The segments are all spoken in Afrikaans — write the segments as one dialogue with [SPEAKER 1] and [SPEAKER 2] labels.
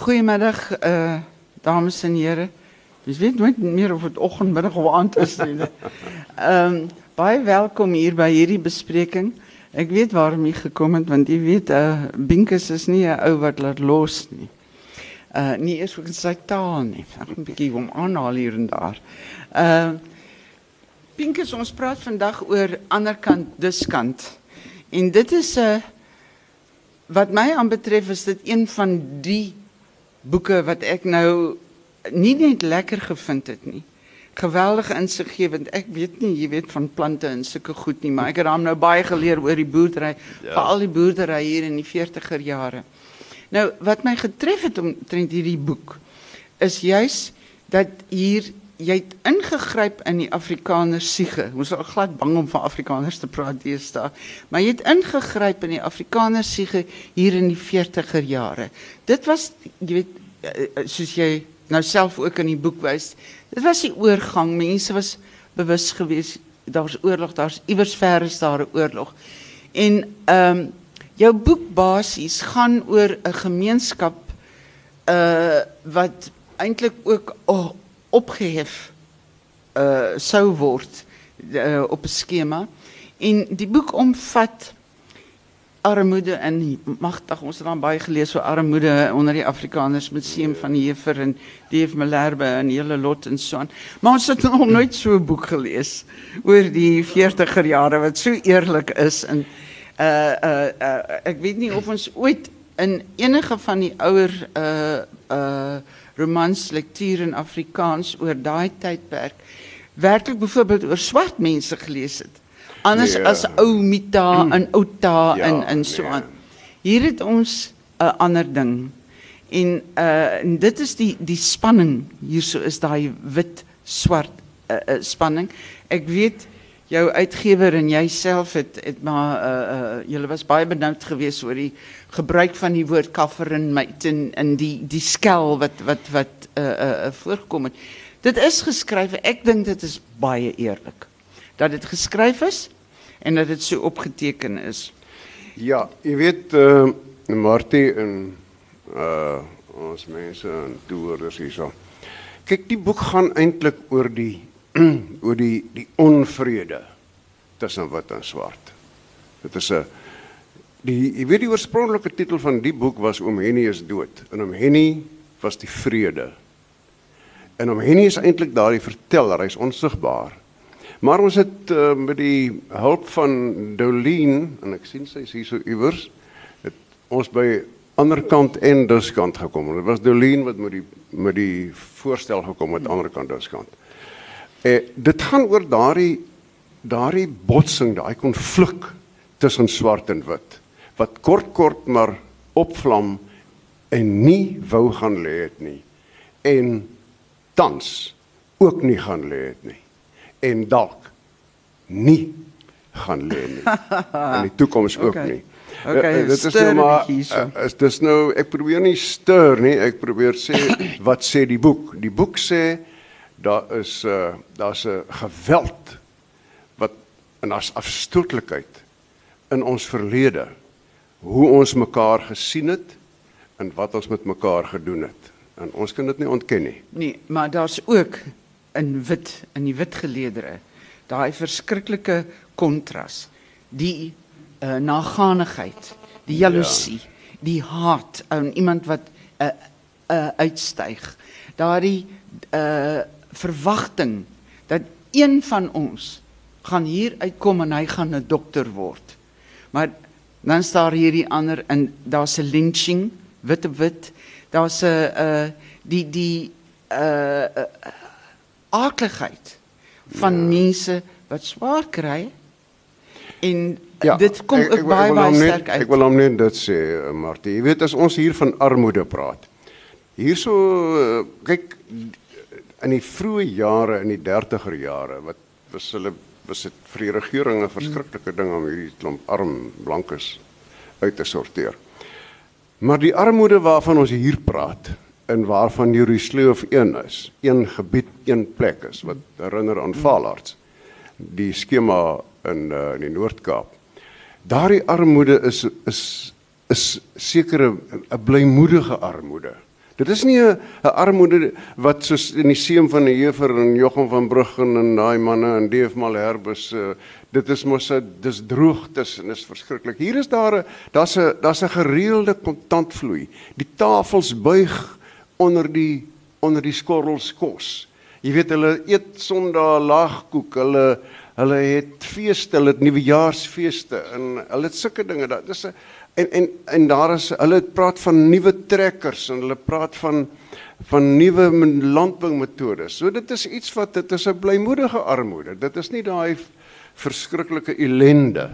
[SPEAKER 1] goedemiddag, uh, dames en heren. Je weet nooit meer of het ochtend, middag of aand is. Nie, um, baie welkom hier bij hierdie bespreking. Ik weet waarom je gekomen want je weet, uh, Binkus is niet een ou wat laat los nie. Uh, nie eens ook in sy taal nie. Ek een bietjie om aanhaal hier en daar. Uh, Binkus, ons praat vandag oor anderkant, diskant. En dit is... Uh, wat mij aanbetreft is dit een van die boeken wat ik nou niet net lekker gevind het nie. Geweldig insiggewend. Ek weet nie, jy weet van plante en sulke goed nie, maar ek het hom nou baie geleer oor die boerdery, ja. veral die boerdery hier in die 40er jare. Nou, wat my getref het omtrent hierdie boek is juis dat hier jy het ingegryp in die Afrikaner siege. Ons is glad bang om van Afrikaners te praat deesdae, maar jy het ingegryp in die Afrikaner siege hier in die 40er jare. Dit was jy weet eh, eh, soos jy nou self ook in die boek wys, dit was die oorgang. Mense was bewus geweest daar's oorlog, daar's iewers ver is daar 'n oorlog. En ehm um, jou boek basies gaan oor 'n gemeenskap uh wat eintlik ook oh, opgehef uh, sou word uh, op 'n skema en die boek omvat armoede en magtig. Ons het dan baie gelees oor armoede onder die Afrikaners museum van die Hefer en Dave Malherbe en hele lot en so maar ons het nog nooit so boek gelees oor die 40er jare wat so eerlik is en uh weet nie of ons ooit in enige van die uh romans lektuur in Afrikaans oor daai tydperk werklik byvoorbeeld oor swart mense gelees het. Anders nee, as ou Mita en Outa ja, en en so aan. Nee. Hier het ons 'n ander ding. En uh en dit is die die spanning hierso is daai wit swart uh, uh, spanning. Ek weet jou uitgewer en jouself het het maar uh uh julle was baie benoud geweest oor die gebruik van die woord kaffer en myt en in die die skel wat wat wat uh uh, uh voorgekom het. Dit is geskryf. Ek dink dit is baie eerlik dat dit geskryf is en dat dit so opgeteken is.
[SPEAKER 2] Ja, jy weet uh Martie en uh ons mense en toerders hierso. Kyk, die boek gaan eintlik oor die oor die die onvrede tussen wit en swart. Dit is 'n die jy weet die oorspronklike titel van die boek was Oom Henny is dood en Oom Henny was die vrede. En Oom Henny is eintlik daardie verteller, hy's onsigbaar. Maar ons het uh, met die hulp van Dolien en ek sien sy's hier so iewers het ons by ander kant en diskant gekom. Dit was Dolien wat met die met die voorstel gekom het aan ander kant diskant. Eh dit gaan oor daardie daardie botsing, daai konflik tussen swart en wit wat kort kort maar opvlam en nie wou gaan lê het nie en tans ook nie gaan lê het nie en dalk nie gaan lê nie in die toekoms ook okay. nie.
[SPEAKER 1] Okay, uh, dit is nou maar uh,
[SPEAKER 2] is dis nou ek probeer nie stuur nie, ek probeer sê wat sê die boek? Die boek sê daar is uh daar's 'n geweld wat en as afstootlikheid in ons verlede hoe ons mekaar gesien het en wat ons met mekaar gedoen het. En ons kan dit nie ontken nie.
[SPEAKER 1] Nee maar daar's ook in wit in die wit geleedere daai verskriklike kontras. Die uh, naganigheid die jaloesie ja. die haat aan iemand wat 'n uh, uh, uitstyg. Daardie uh verwagting dat een van ons gaan hier uitkom en hy gaan 'n dokter word. Maar dan staan hier die ander en daar's 'n lynching, wit op wit. Daar's 'n uh die die uh, uh aakligheid van ja. mense wat swaar kry. En ja, dit kom ook baie baie sterk uit.
[SPEAKER 2] Ek wil hom net dit sê, Martie. Jy weet as ons hier van armoede praat. Hierso kyk in die vroeë jare in die 30er jare wat was hulle was dit vir die regering 'n verskriklike ding om hierdie klomp arm blankes uit te sorteer. Maar die armoede waarvan ons hier praat en waarvan Jerusalem een is, een gebied, een plek is wat herinner aan Vaalaards. Die skema in uh, in die Noord-Kaap. Daardie armoede is is is sekere 'n blymoedige armoede. Dit is nie 'n armoede wat soos in die seun van die Jefer en Jochum van Bruggen en daai manne en Deef Malherbus uh, dit is mos 'n dis droogtes en is verskriklik. Hier is daar 'n daar's 'n daar's 'n gereelde kontantvloei. Die tafels buig onder die onder die skorrels kos. Jy weet hulle eet Sondag laagkoek, hulle hulle het feeste, hulle het nuwejaarsfeeste en hulle het sulke dinge. Dit is 'n en en en daar is hulle praat van nuwe trekkers en hulle praat van van nuwe landboumetodes. So dit is iets wat dit is 'n blymoedige armoede. Dit is nie daai verskriklike ellende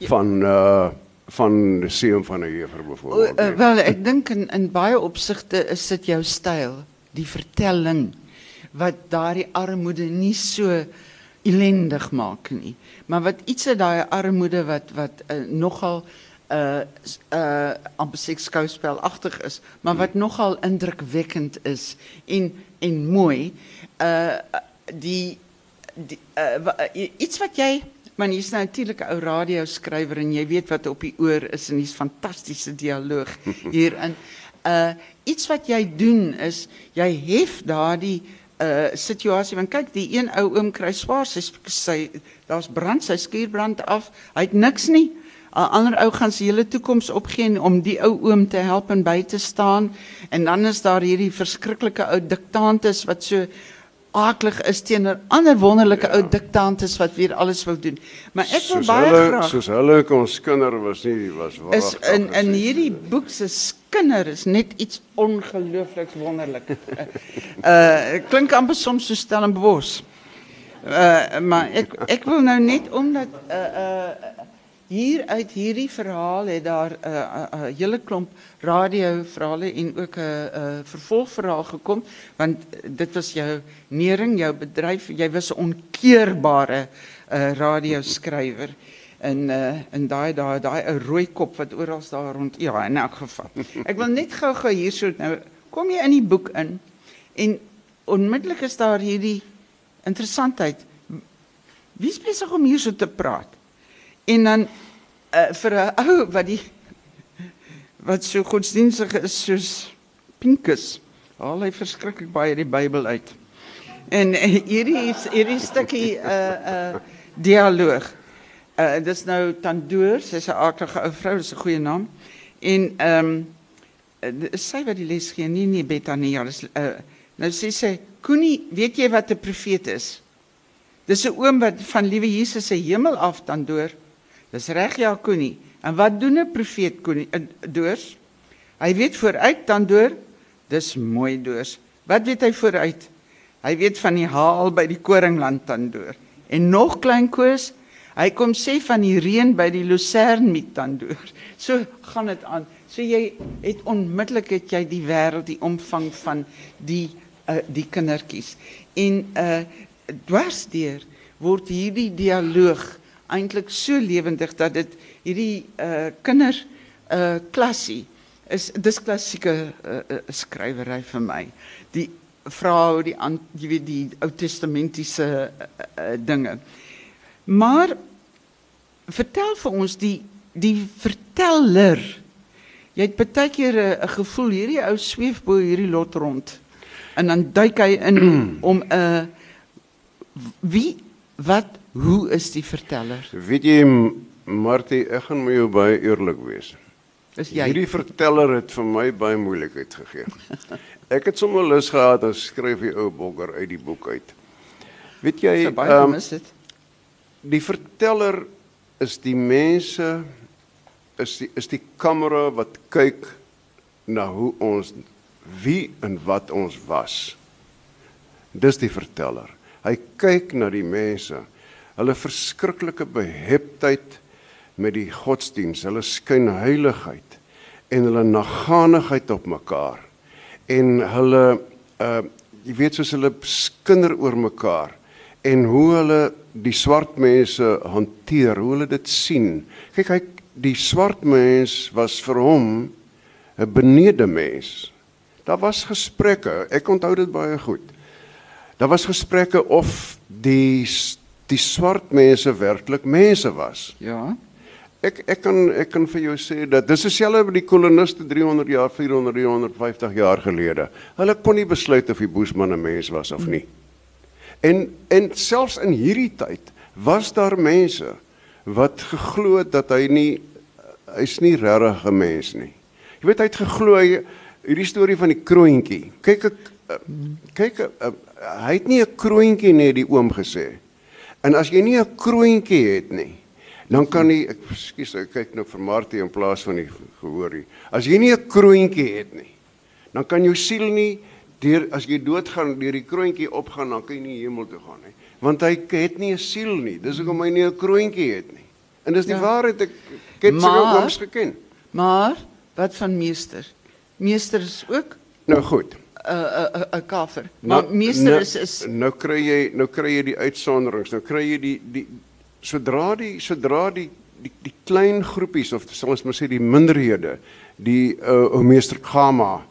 [SPEAKER 2] van uh van die seun van 'n jefer byvoorbeeld.
[SPEAKER 1] Uh, wel ek dink in in baie opsigte is dit jou styl, die vertelling wat daardie armoede nie so ellendig maak nie, maar wat iets uit daai armoede wat wat uh, nogal uh uh amper seks skouspelagtig is, maar wat nogal indrukwekkend is en en mooi. Uh die, die uh, iets wat jy man jy's nou natuurlik 'n ou radioskrywer en jy weet wat op die oor is en hier's fantastiese dialoog hierin. Uh iets wat jy doen is jy hef daardie uh situasie want kyk die een ou oom kry swaar sy sy daar's brand sy af hy het niks nie 'n ander ou gaan sy hele toekoms opgee om die ou oom te help en by te staan en dan is daar hierdie verskriklike ou diktantes wat so aaklig is teenoor ander wonderlike ja. ou diktantes wat weer alles wil doen. Maar ek wil baie
[SPEAKER 2] hulle,
[SPEAKER 1] graag
[SPEAKER 2] soos hulle kon skinder was nie was
[SPEAKER 1] waar. Is in in hierdie boek se skinder is net iets ongelooflik wonderlik. uh klink amper soms so Stellenbosch. Uh maar ek ek wil nou net omdat uh uh hier uit hierdie verhaal het daar 'n uh, uh, uh, hele klomp radioverhale en ook 'n vervolgverhaal gekom want dit was jou nering, jou bedryf, jy was 'n onkeerbare radioskrywer en uh, in daai daai daai 'n rooi kop wat oral daar rond ja in elk geval. Ek wil net gou-gou hierso nou kom jy in die boek in en onmiddellik is daar hierdie interessantheid. Wie is besig om hierso te praat? En dan uh, vir 'n ou wat die wat so godsdienstig is soos Pinkus, haal hy verskriklik baie die Bybel uit. En uh, hierdie is hierdie stukkie 'n uh, eh, 'n uh, dialoog. Uh dis nou Tandoor, sy's 'n aardige ou vrou, dis 'n goeie naam. En ehm um, sy wat die les gee, nie nie Betania, dis uh nou sê sy, "Koenie, weet jy wat 'n profeet is?" Dis 'n oom wat van liewe Jesus se hemel af Tandoor Dis reg ja Koenie. En wat doen 'n profeet Koenie? Doors. Hy weet vooruit dan deur. Dis mooi doors. Wat weet hy vooruit? Hy weet van die haal by die koringland dan deur. En nog klein koes, hy kom sê van die reën by die Lucerne met dan deur. So gaan dit aan. So jy het onmiddellik het jy die wêreld, die omvang van die uh, die kindertjies. En uh dwarsdeur word hierdie dialoog eintlik so lewendig dat dit hierdie uh kinder uh klasie is dis klassieke uh, uh, skrywery vir my. Die vrou die an, jy weet die Ou Testamentiese uh, uh, dinge. Maar vertel vir ons die die verteller. Jy het baie keer 'n uh, gevoel hierdie ou sweef bo hierdie lot rond. En dan duik hy in om 'n uh, wie wat Hoe is die verteller?
[SPEAKER 2] Weet jy Martie, ek gaan met jou baie eerlik wees.
[SPEAKER 1] Is jy?
[SPEAKER 2] Hierdie verteller het vir my baie moeilikheid gegee. ek het sommer lus gehad om skryf die ou bogger uit die boek uit. Weet jy,
[SPEAKER 1] ehm um, is dit?
[SPEAKER 2] Die verteller is die mense is die is die kamera wat kyk na hoe ons wie en wat ons was. Dis die verteller. Hy kyk na die mense hulle verskriklike beheptheid met die godsdiens, hulle skynheiligheid en hulle naganigheid op mekaar en hulle uh jy weet soos hulle skinder oor mekaar en hoe hulle die swart mense hanteer, hoe hulle dit sien. Kyk, hy die swart mens was vir hom 'n benede mens. Daar was gesprekke, ek onthou dit baie goed. Daar was gesprekke of die die swart mense werklik mense was.
[SPEAKER 1] Ja.
[SPEAKER 2] Ek ek kan ek kan vir jou sê dat dis dieselfde met die koloniste 300 jaar, 400, 350 jaar gelede. Hulle kon nie besluit of die Boesman 'n mens was of nie. En en selfs in hierdie tyd was daar mense wat geglo het dat hy nie hy's nie regtig 'n mens nie. Jy weet hy het geglo hy hierdie storie van die kroontjie. Kyk ek kyk uh, hy het nie 'n kroontjie nie die oom gesê. En as jy nie 'n kroontjie het nie, dan kan jy ek skus ek kyk nou vir Martie in plaas van die gehoorie. As jy nie 'n kroontjie het nie, dan kan jou siel nie deur as jy doodgaan deur die kroontjie opgaan, dan kan jy nie hemel toe gaan nie. Want hy het nie 'n siel nie. Dis hoekom hy nie 'n kroontjie het nie. En dis die ja. waarheid ek, ek het seker ooms geken.
[SPEAKER 1] Maar wat van meester? Meester is ook
[SPEAKER 2] Nou goed.
[SPEAKER 1] 'n kaffer. Maar nou, meester
[SPEAKER 2] nou,
[SPEAKER 1] is is
[SPEAKER 2] Nou kry jy nou kry jy die uitsonderings. Nou kry jy die die sodra die sodra die die die klein groepies of sal ons maar sê die minderhede, die uh, ou meester Gama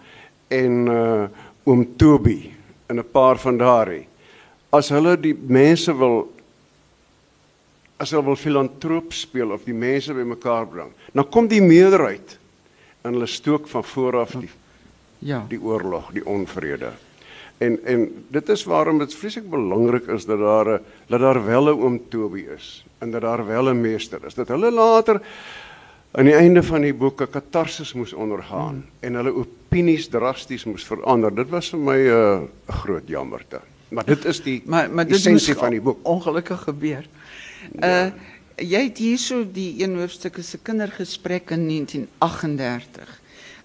[SPEAKER 2] en uh oom Toby en 'n paar van daardie as hulle die mense wil as hulle wil filantroop speel of die mense bymekaar bring, dan kom die meerderheid en hulle stook van vooraf die ja, die oorlog, die onvrede. En en dit is waarom dit vreeslik belangrik is dat daar 'n dat daar wel 'n oom Toby is en dat daar wel 'n meester is. Dat hulle later aan die einde van die boek 'n katarsis moes ondergaan hmm. en hulle opinies drasties moes verander. Dit was vir my 'n uh, groot jammerte. Maar dit is die
[SPEAKER 1] maar maar dit is van die boek ongelukkig gebeur. Ja. Uh jy het hierso die een hoofstuk is 'n kindergesprek in 1938.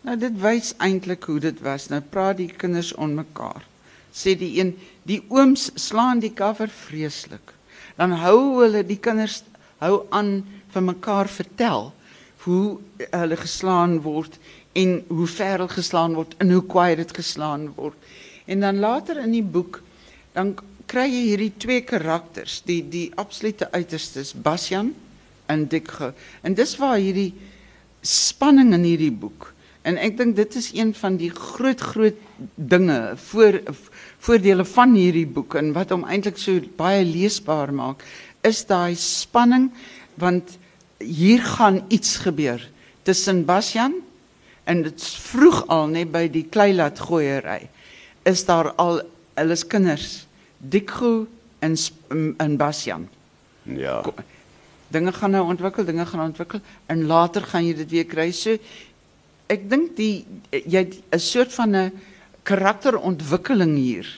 [SPEAKER 1] Nou dit wys eintlik hoe dit was. Nou praat die kinders onmekaar. Sê die een, die ooms slaan die cover vreeslik. Dan hou hulle die kinders hou aan vir mekaar vertel hoe hulle geslaan word en hoe ver hulle geslaan word en hoe kwaai dit geslaan word. En dan later in die boek dan kry jy hierdie twee karakters, die die absolute uiterstes, Basjan en Dikge. En dis waar hierdie spanning in hierdie boek En ek dink dit is een van die groot groot dinge voor voordele van hierdie boek en wat hom eintlik so baie leesbaar maak, is daai spanning want hier gaan iets gebeur tussen Basjan en dit's vroeg al net by die kleilat gooiery is daar al hulle kinders Dikgo en en Basjan.
[SPEAKER 2] Ja.
[SPEAKER 1] Dinge gaan nou ontwikkel, dinge gaan ontwikkel en later gaan jy dit weer kry. So ek dink die jy 'n soort van 'n karakterontwikkeling hier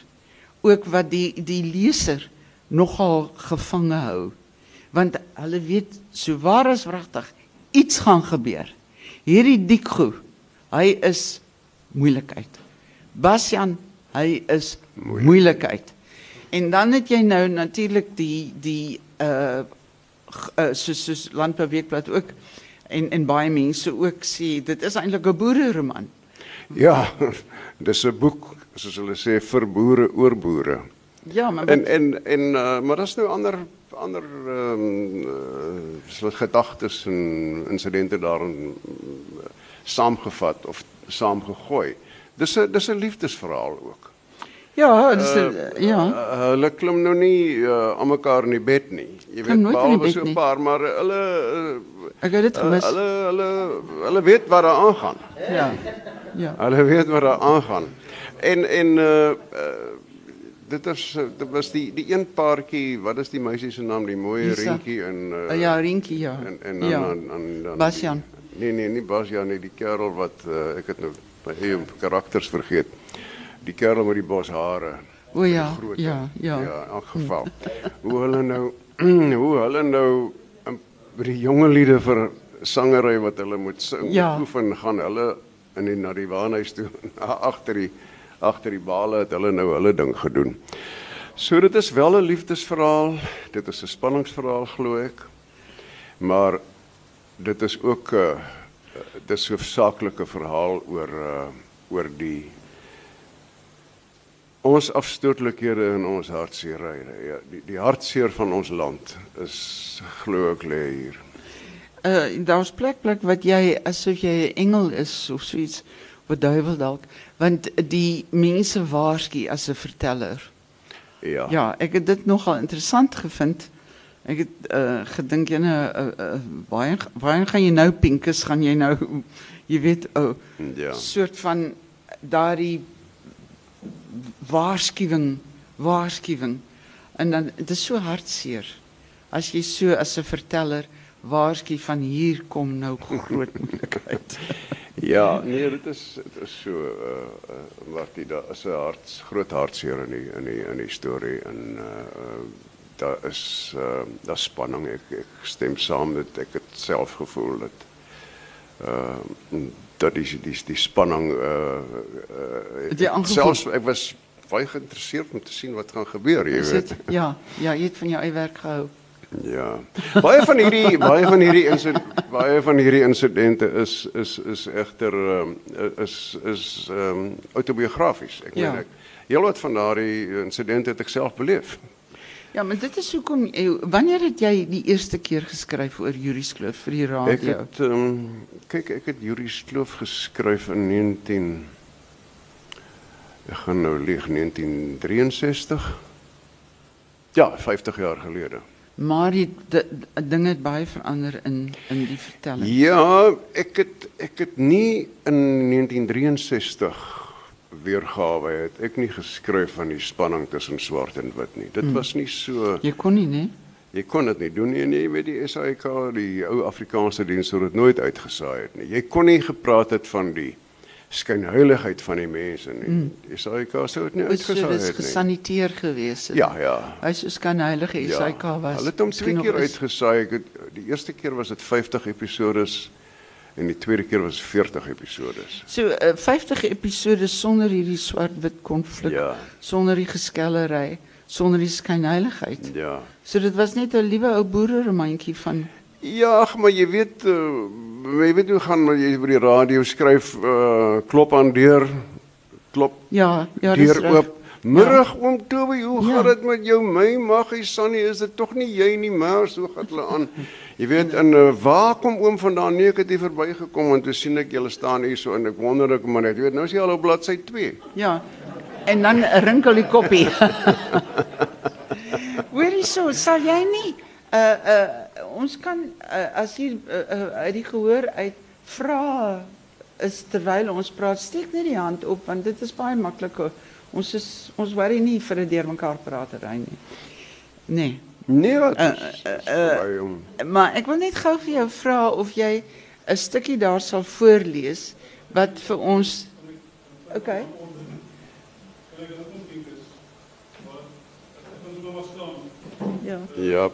[SPEAKER 1] ook wat die die leser nogal gevange hou. Want hulle weet so waar is wragtig iets gaan gebeur. Hierdie dikgo hy is moeilikheid. Basjan hy is moeilikheid. En dan het jy nou natuurlik die die uh, uh soos soos landbouweekblad ook en en baie mense ook sê dit is eintlik 'n boereroman.
[SPEAKER 2] Ja, dis 'n boek soos hulle sê vir boere oor boere.
[SPEAKER 1] Ja, maar
[SPEAKER 2] en en en uh, maar daar's nou ander ander ehm um, uh, gedagtes en insidente daarin uh, saamgevat of saamgegooi. Dis 'n dis 'n liefdesverhaal ook.
[SPEAKER 1] Ja, dis uh, ja.
[SPEAKER 2] Uh, hulle klim nou nie uh, aan mekaar in die bed nie. Jy weet behalwe so 'n paar, maar hulle uh,
[SPEAKER 1] ek het dit gemis.
[SPEAKER 2] Uh, hulle hulle hulle weet wat daar aangaan.
[SPEAKER 1] Ja. Ja.
[SPEAKER 2] Hulle weet wat daar aangaan. En en uh, uh dit is dit was die die een paartjie, wat is die meisie se naam, die mooi Rinkie en
[SPEAKER 1] uh, Ja, Rinkie ja.
[SPEAKER 2] En en dan
[SPEAKER 1] ja. Basjan.
[SPEAKER 2] Nee nee, nie Basjan nie, die kerel wat uh, ek het nou my eie karakters vergeet die kerel met die boshare.
[SPEAKER 1] O ja, ja, ja.
[SPEAKER 2] Ja, in elk geval. hoe hulle nou hoe hulle nou by die jonge liede vir sangery wat hulle moet sing, ja. oefen gaan hulle in die na die waanhuis toe agter die agter die bale het hulle nou hulle ding gedoen. So dit is wel 'n liefdesverhaal, dit is 'n spanningsverhaal glo ek. Maar dit is ook 'n uh, dis hoofsaaklike verhaal oor uh, oor die ons afstootlikhede en ons hartseerhede. Ja, die die hartseer van ons land is glo ek lê hier.
[SPEAKER 1] Uh daar's plek plek wat jy asof jy 'n engel is of so iets wat duiwel dalk want die mense waarsku as 'n verteller.
[SPEAKER 2] Ja.
[SPEAKER 1] Ja, ek het dit nogal interessant gevind Ek het uh, gedink jy nou uh, uh, waar waar gaan jy nou Pinkes gaan jy nou jy weet 'n uh,
[SPEAKER 2] Ja.
[SPEAKER 1] soort van daardie waarskuwing waarskuwing en dan dit is so hartseer as jy so as 'n verteller waarsku van hier kom nou groot moeilikheid.
[SPEAKER 2] Ja, nee, dit is dit is so uh, uh Martie, daar is 'n hart groot hartseer in die in die in die storie en uh, uh daar is uh daar spanning. Ek ek stem saam met ek het self gevoel dat uh dat die die die spanning uh,
[SPEAKER 1] Het
[SPEAKER 2] selfs ek was baie geïnteresseerd om te sien wat gaan gebeur, jy
[SPEAKER 1] Is
[SPEAKER 2] weet.
[SPEAKER 1] dit ja, ja, jy het van jou eie werk gehou.
[SPEAKER 2] Ja. Baie van hierdie baie van hierdie insident baie van hierdie insidente is is is egter um, is is ehm um, autobiografies. Ek
[SPEAKER 1] Ja.
[SPEAKER 2] meen ek heelwat van daardie insidente het ek self beleef.
[SPEAKER 1] Ja, maar dit is hoekom eh, wanneer het jy die eerste keer geskryf oor Juris Kloof vir die
[SPEAKER 2] Ek
[SPEAKER 1] radio?
[SPEAKER 2] het ehm um, kyk ek het Juris Kloof geskryf in 19 Ek gaan nou lieg 1963. Ja, 50 jaar gelede.
[SPEAKER 1] Maar die d- d- dinge het baie verander in in die vertelling.
[SPEAKER 2] Ja, ek het ek het nie in 1963 weergawe het ek nie geskryf van die spanning tussen swart en wit nie. Dit mm. was nie so
[SPEAKER 1] Jy kon nie, né?
[SPEAKER 2] jy kon dit nie doen nie en jy weet die SAIK, die ou Afrikaanse diens het dit nooit uitgesaai het nie. Jy kon nie gepraat het van die skynheiligheid van die mense nie. Mm. Die SAIK sou dit nie
[SPEAKER 1] Dit
[SPEAKER 2] uitgesaai het nie.
[SPEAKER 1] gesaniteer gewees. het.
[SPEAKER 2] Ja, ja.
[SPEAKER 1] Hy is so kan heilige SAK was.
[SPEAKER 2] Hulle het hom twee keer
[SPEAKER 1] is-
[SPEAKER 2] uitgesaai. Ek het die eerste keer was dit 50 episodes en die tweede keer was 40 episodes.
[SPEAKER 1] So uh, 50 episode sonder hierdie swart-wit konflik,
[SPEAKER 2] Ja.
[SPEAKER 1] sonder die geskellery, sonder die skynheiligheid.
[SPEAKER 2] Ja.
[SPEAKER 1] So dit was net 'n liewe ou boereromantjie van
[SPEAKER 2] Ja, maar jy weet uh, jy weet hoe gaan jy by die radio skryf uh, klop aan deur klop
[SPEAKER 1] ja, ja,
[SPEAKER 2] deur oop. Middag oom Toby, hoe
[SPEAKER 1] Ja.
[SPEAKER 2] gaan dit met jou? My maggie Sannie, is dit tog nie jy nie, maar so gaan hulle aan. Jy weet en uh, waar kom oom vandaan? Nee, ek het hier verbygekom en toe sien ek julle staan hier so en ek wonder ek maar net, jy weet, nou is jy al op bladsy 2.
[SPEAKER 1] Ja. En dan rinkel die koppie. Hoorie so, sal jy nie uh uh ons kan uh, as hier uh, uh, uit die gehoor uit vra is terwyl ons praat, steek net die hand op want dit is baie maklik. Ons is ons worry nie vir 'n deurmekaar pratery nie. Nee.
[SPEAKER 2] Nee, wat?
[SPEAKER 1] Uh,
[SPEAKER 2] is-
[SPEAKER 1] uh,
[SPEAKER 2] is
[SPEAKER 1] uh,
[SPEAKER 2] verby, oom.
[SPEAKER 1] Maar ek wil net gou vir jou vra of jy 'n stukkie daar sal voorlees wat vir ons OK.
[SPEAKER 3] Kijk, dat komt niet eens. Maar ik kan er nog wat staan.
[SPEAKER 1] Ja.
[SPEAKER 2] Ja,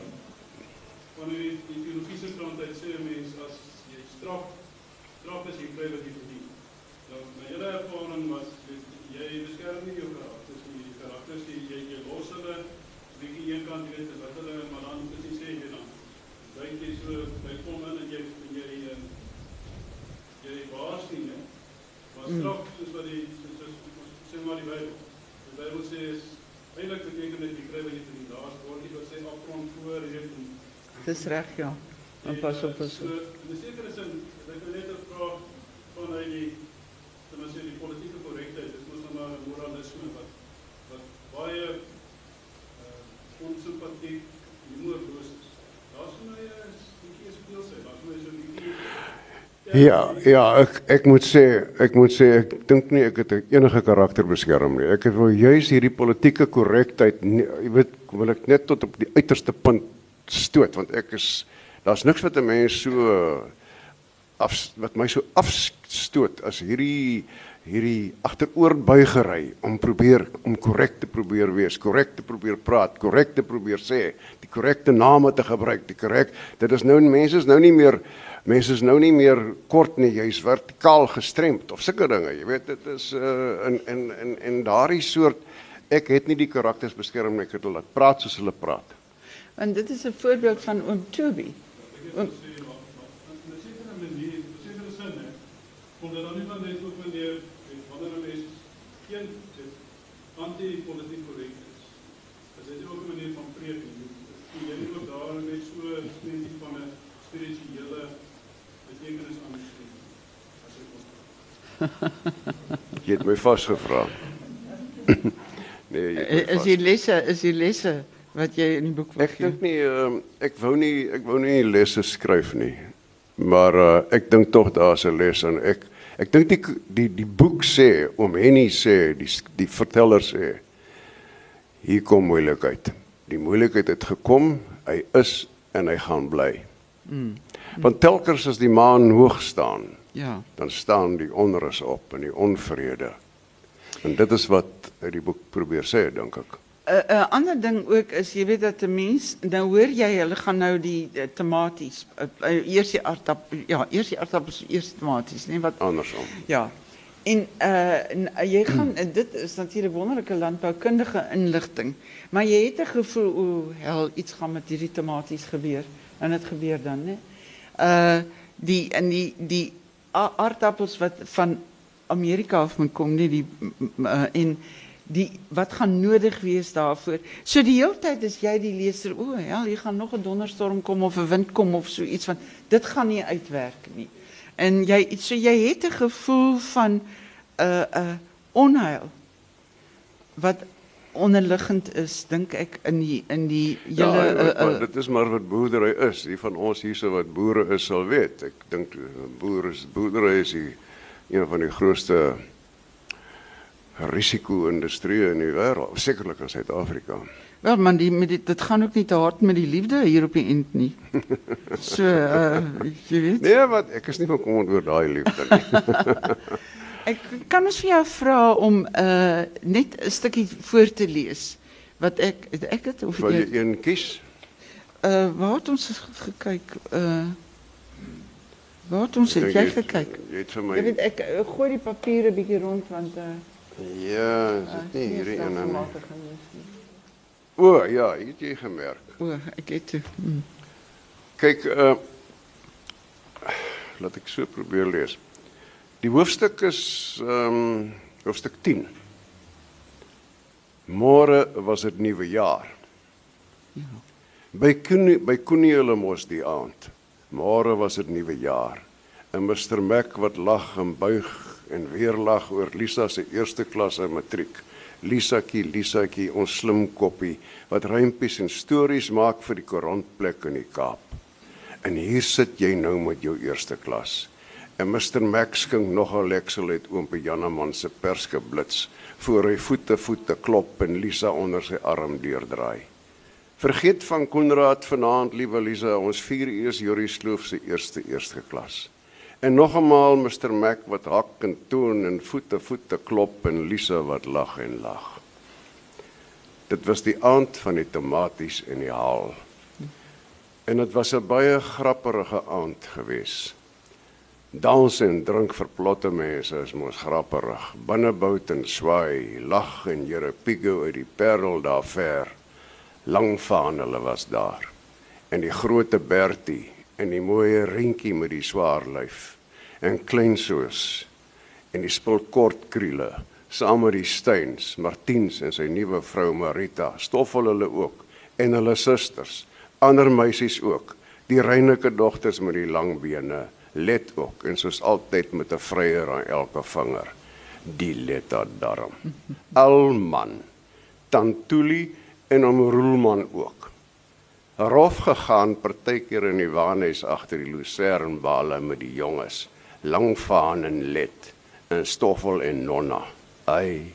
[SPEAKER 3] Wanneer die, die theologische kant uit sê 'n mens as jy straf, straf is jy kry wat jy verdien. Nou, my hele ervaring was weet, jy beskerm nie jou karakters nie. Die karakters jy jy, jy los hulle jy weet is wat hulle maar dan is nie sê jy dan. Dink jy so by kom in en jy en jy jy waarsku nie. Maar straf soos wat die soos, sê maar die Bybel. Die Bybel sê is eintlik beteken dit jy kry wat jy verdien. Daar's woordjie wat sê afgrond voor jy
[SPEAKER 1] Dis reg ja. En pas op pas
[SPEAKER 3] So,
[SPEAKER 1] op.
[SPEAKER 3] in 'n sekere sin, ek wil net 'n vraag vanuit die dan as jy die politieke korrektheid, dis mos nou maar moralisme wat wat baie uh onsimpatiek humorloos is. Daar's vir my 'n bietjie speelsy, daar's my so 'n bietjie
[SPEAKER 2] Ja, ja, ek ek moet sê, ek moet sê ek dink nie ek het enige karakter beskerm nie. Ek wil juis hierdie politieke korrektheid, jy weet, wil ek net tot op die uiterste punt stoot want ek is daar's niks wat 'n mens so af wat my so afstoot as hierdie hierdie agteroorbuigery om probeer om korrek te probeer wees, korrek te probeer praat, korrek te probeer sê, die korrekte name te gebruik, die korrek. Dit is nou mense is nou nie meer mense is nou nie meer kort nie, jy's vertikaal gestremd of sulke dinge. Jy weet dit is uh in in in en daardie soort ek het nie die karakters beskerm nie, ek het hulle laat praat soos hulle praat.
[SPEAKER 1] En dit is 'n voorbeeld van oom Toby. Oom,
[SPEAKER 3] sê maar maar in 'n sekere manier, in 'n sekere sin hè, kom dit dan nie van net ook wanneer weet wanneer 'n mens geen weet anti-politiek korrek is. Dit is ook 'n manier van preek. Jy jy moet ook daar net so spesifiek van 'n spirituele betekenis aan gee. As ek ons
[SPEAKER 2] Jy het my vasgevra. nee, jy
[SPEAKER 1] is die lesse is die lesse wat jy in die boek wil
[SPEAKER 2] Ek
[SPEAKER 1] gee?
[SPEAKER 2] dink nie ehm ek wou nie ek wou nie lesse skryf nie. Maar uh, ek dink tog daar's 'n les en ek ek dink die die die boek sê om Henny sê die die verteller sê hier kom moeilikheid. Die moeilikheid het gekom, hy is en hy gaan bly. Mm. Want telkens as die maan hoog staan,
[SPEAKER 1] Ja.
[SPEAKER 2] dan staan die onrus op en die onvrede. En dit is wat uit die boek probeer sê, dink ek.
[SPEAKER 1] 'n 'n ander ding ook is jy weet dat 'n mens nou hoor jy hulle gaan nou die uh, tomaties uh, uh, eers die aardappel ja eers die aardappels eers die tomaties nee wat
[SPEAKER 2] Andersom.
[SPEAKER 1] ja. En uh uh, jy gaan dit is natuurlik wonderlike landboukundige inligting maar jy het 'n gevoel o hel iets gaan met hierdie tomaties gebeur. En dit gebeur dan né uh die en die die aardappels wat van Amerika af moet kom nie die uh, en die wat gaan nodig wees daarvoor. So die hele tyd is jy die leser, o, ja, hier gaan nog 'n donderstorm kom of 'n wind kom of so iets van dit gaan nie uitwerk nie. En jy so jy het 'n gevoel van 'n uh, 'n uh, onheil wat onderliggend is, dink ek in die in die hele
[SPEAKER 2] ja,
[SPEAKER 1] uh, uh,
[SPEAKER 2] dit is maar wat boerdery is. Die van ons hierso wat boere is sal weet. Ek dink eh, boere is boerdery is die een van die grootste risiko-industrieë in die wêreld, sekerlik in Suid-Afrika.
[SPEAKER 1] Wel man, die, met die, dit gaan ook nie te hard met die liefde hier op die end nie. So uh jy weet.
[SPEAKER 2] Nee, wat ek is nie bekommerd oor daai liefde nie.
[SPEAKER 1] Ek kan ons vir jou vra om uh net 'n stukkie voor te lees wat ek het ek het of
[SPEAKER 2] Wil jy
[SPEAKER 1] jy
[SPEAKER 2] een kies?
[SPEAKER 1] uh waar het ons gekyk uh waar het ons het jy gekyk?
[SPEAKER 2] Jy het vir my
[SPEAKER 1] Jy weet ek gooi die papiere bietjie rond want uh
[SPEAKER 2] Ja, is dit nie hierdie een nie.
[SPEAKER 1] stelselmatig gelees nie.
[SPEAKER 2] O, ja, hier het jy gemerk.
[SPEAKER 1] O, ek het toe. Hmm.
[SPEAKER 2] Kyk, uh laat ek so probeer lees. Die hoofstuk is ehm um, hoofstuk 10. Môre was dit nuwe jaar.
[SPEAKER 1] Ja.
[SPEAKER 2] By Koenie by Koenie hulle mos die aand. Môre was dit nuwe jaar. En Mr Mac wat lag en buig en weer lag oor Lisa se eerste klas in matriek. Lisatjie, Lisatjie, ons slim koppie wat rympies en stories maak vir die koerantplek in die Kaap. En hier sit jy nou met jou eerste klas. En Mr Max skink nog 'n leksel uit oom Janneman se perske blits voor hy voete voete klop en Lisa onder sy arm deurdraai. Vergeet van Konrad vanaand, liewe Lisa, ons vier eers Jorie Sloof se eerste eerste klas. En nog eenmaal Mr Mac wat hak en toon en voete voete klop en Lisa wat lag en lag. Dit was die aand van die tomaties in die haal. En dit was 'n baie grappige aand gewees. Dans en drink vir plotte mense is mos grapperig. Binnebout en swaai, lag en Here Pigo uit die Parel daar ver. Lang van hulle was daar. En die groote Bertie en die mooi reentjie met die swaar lyf en klein soos en die spul kort kriele saam met die Steins, Martiens en sy nuwe vrou Marita, stoffel hulle ook en hulle susters, ander meisies ook, die reinike dogters met die lang bene, let ook en soos altyd met 'n vryer aan elke vinger, die letta darm. Alman, Tantuli en om Roelman ook. Rof gegaan partykeer in die waarnes agter die lucernbale met die jonges, Langvaan en Let en Stoffel en Nonna. Ai.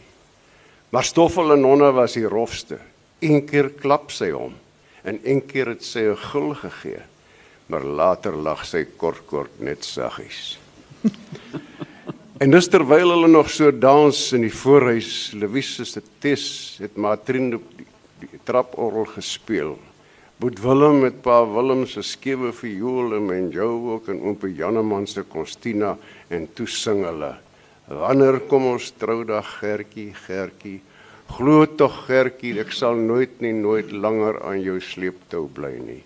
[SPEAKER 2] Maar Stoffel en Nonna was die rofste. Een keer klap sy hom en een keer het sy 'n gul gegee. Maar later lag sy kort kort net saggies. En dis terwyl hulle nog so dans in die voorhuis, Louise se tes het Matrin die, die traporgel gespeel. Boet Willem met pa Willem se skewe viool en men jou ook en oom Janeman se Constina en toe sing hulle. Wanneer kom ons troudag Gertjie, Gertjie? Glo tog Gertjie, ek sal nooit nie nooit langer aan jou sleeptou bly nie.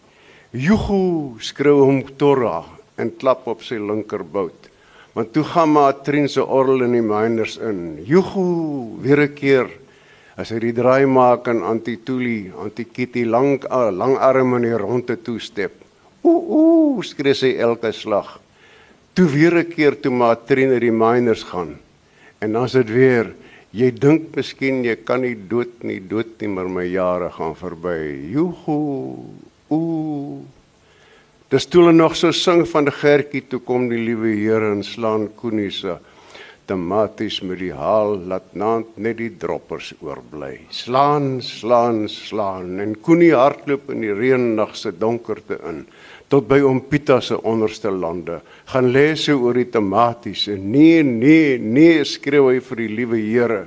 [SPEAKER 2] Joego, skreeu hom Torra en klap op sy linkerbout. Want toe gaan maar Trien se orgel in die miners in. Joego, weer 'n keer as hy die draai maak aan Antituli, Antikiti lang uh, langarm in die ronde toe step. Ooh, ooh, skree sy elke slag. Toe weer 'n keer toe maar Trien uit die miners gaan. En dan is dit weer Jy dink miskien jy kan nie dood nie, dood nie, maar my jare gaan verby. Joho. Ooh. Dis toe hulle nog so sing van die gertjie toe kom die liewe Here en slaan koenie se tematies met die haal laat naand net die droppers oorbly. Slaan, slaan, slaan en koenie hardloop in die reënnag se donkerte in tot by oom Pieter se onderste lande. Gaan lê sy oor die tematies en nee, nee, nee skreeu hy vir die liewe Here.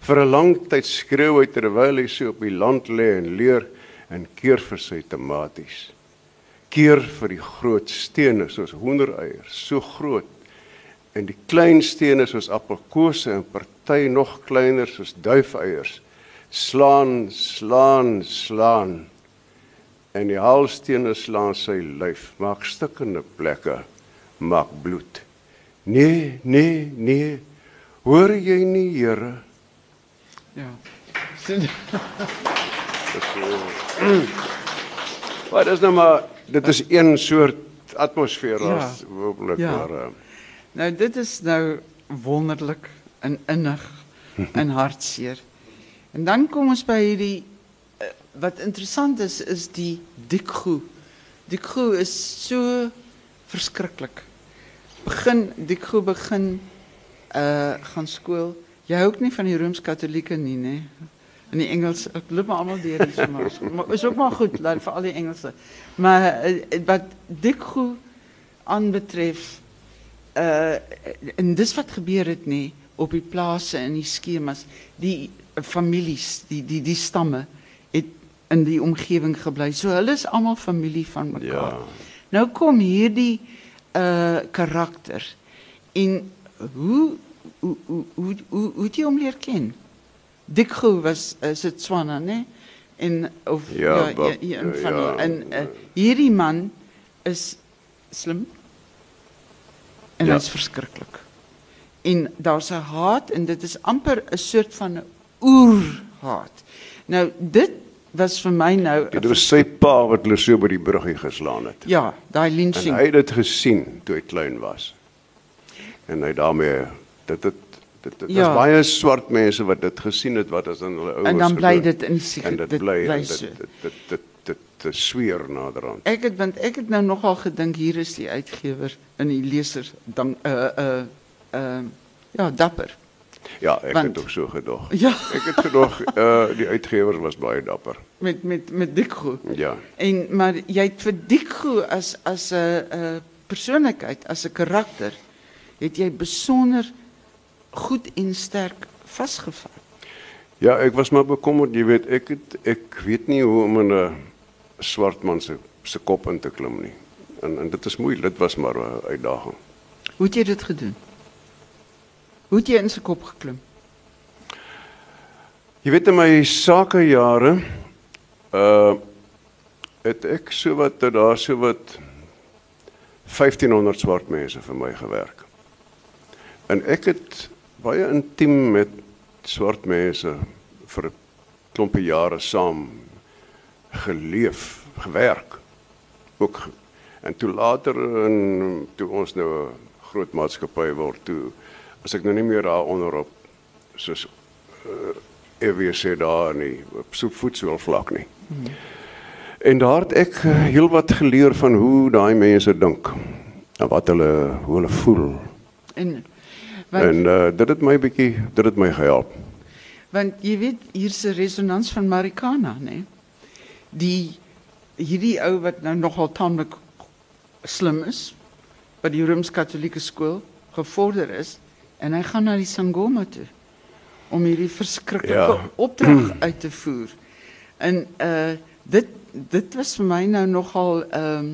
[SPEAKER 2] Vir 'n lang tyd skreeu hy terwyl hy so op die land lê en leer en keer vir sy tematies. Keer vir die groot stene soos hoendereiers, so groot en die klein stene soos appelkose en party nog kleiner soos duifeiers slaan slaan slaan en die haalstene slaan sy lyf maak stukkende plekke maak bloed nee nee nee hoor jy nie Here
[SPEAKER 1] Ja. Sien
[SPEAKER 2] wat is nou maar dit is een soort atmosfeer
[SPEAKER 1] Ja.
[SPEAKER 2] as hopelik
[SPEAKER 1] Ja.
[SPEAKER 2] maar uh,
[SPEAKER 1] Nou dit is nou wonderlik en innig en hartseer. En dan kom ons by hierdie eh, wat interessant is is die dikgoe. Dikgoe is so verskriklik. Begin dikgoe begin uh gaan skool. Jy hou ook nie van die Rooms-Katolieke nie, nê? In die Engels, ek loop maar almal deur hier sommer. Maar is ook maar goed, laat vir al die Engelse. Maar uh, wat dikgoe aanbetref uh en dis wat gebeur het nê op die plase en die skemas die uh, families die die die stamme het in die omgewing gebly so hulle is almal familie van mekaar
[SPEAKER 2] Ja.
[SPEAKER 1] nou kom hierdie uh karakter en hoe hoe hoe hoe hoe, jy hom leer ken Dikgo was is dit Swana nê en of
[SPEAKER 2] Ja,
[SPEAKER 1] ja,
[SPEAKER 2] Bob,
[SPEAKER 1] ja, een
[SPEAKER 2] ja,
[SPEAKER 1] van
[SPEAKER 2] ja.
[SPEAKER 1] hulle. en uh, hierdie man is slim en
[SPEAKER 2] Ja.
[SPEAKER 1] dit is verskriklik. En daar's 'n haat en dit is amper 'n soort van oerhaat. Nou dit was vir my nou
[SPEAKER 2] dit was sy pa wat hulle so by die bruggie geslaan het
[SPEAKER 1] ja, daai lynching.
[SPEAKER 2] hy het dit gesien toe hy klein was. En hy daarmee dit het dit dit
[SPEAKER 1] Ja.
[SPEAKER 2] was baie swart mense wat dit gesien het wat as in hulle ouers
[SPEAKER 1] En dan bly dit in die siek-
[SPEAKER 2] en dit bly dit dit dit dit dit, dit sweer naderhand.
[SPEAKER 1] Ek het want ek het nou nogal gedink hier is die uitgewer in die leser dan uh uh uh ja, dapper.
[SPEAKER 2] Ja, ek
[SPEAKER 1] Want-
[SPEAKER 2] het ook so gedog.
[SPEAKER 1] Ja,
[SPEAKER 2] Ek het gedog uh die uitgewer was baie dapper.
[SPEAKER 1] met met met Dikgo.
[SPEAKER 2] Ja.
[SPEAKER 1] En maar jy het vir Dikgo as as 'n 'n persoonlikheid, as 'n karakter, het jy besonder goed en sterk vasgevang.
[SPEAKER 2] Ja, ek was maar bekommerd, jy weet, ek het ek weet nie hoe om 'n swart man se se kop in te klim nie. En en dit is moeilik, dit was maar 'n uitdaging.
[SPEAKER 1] Hoe het jy dit gedoen? Hoe het jy in sy kop geklim?
[SPEAKER 2] Jy weet in my sakejare uh het ek so wat daar so wat 1500 swart mense vir my gewerk. En ek het baie intiem met swart mense vir 'n klompie jare saam geleef, gewerk. Ook en toe later in toe ons nou 'n groot maatskappy word toe as ek nou nie meer daaronder op soos EWC daar nie op so voetsoolvlak nie. Hmm. En daar het ek eh, heelwat geleer van hoe daai mense dink en wat hulle hoe hulle voel.
[SPEAKER 1] En want
[SPEAKER 2] En uh, dit het my bietjie dit het my gehelp.
[SPEAKER 1] want jy weet hier's 'n resonans van Marikana, nê? Die hierdie ou wat nou nogal tamelik slim is by die Rooms-Katolieke skool gevorder is en hy gaan na die Sangoma toe om hierdie verskriklike
[SPEAKER 2] ja.
[SPEAKER 1] opdrag uit te voer. En uh dit dit was vir my nou nogal ehm um,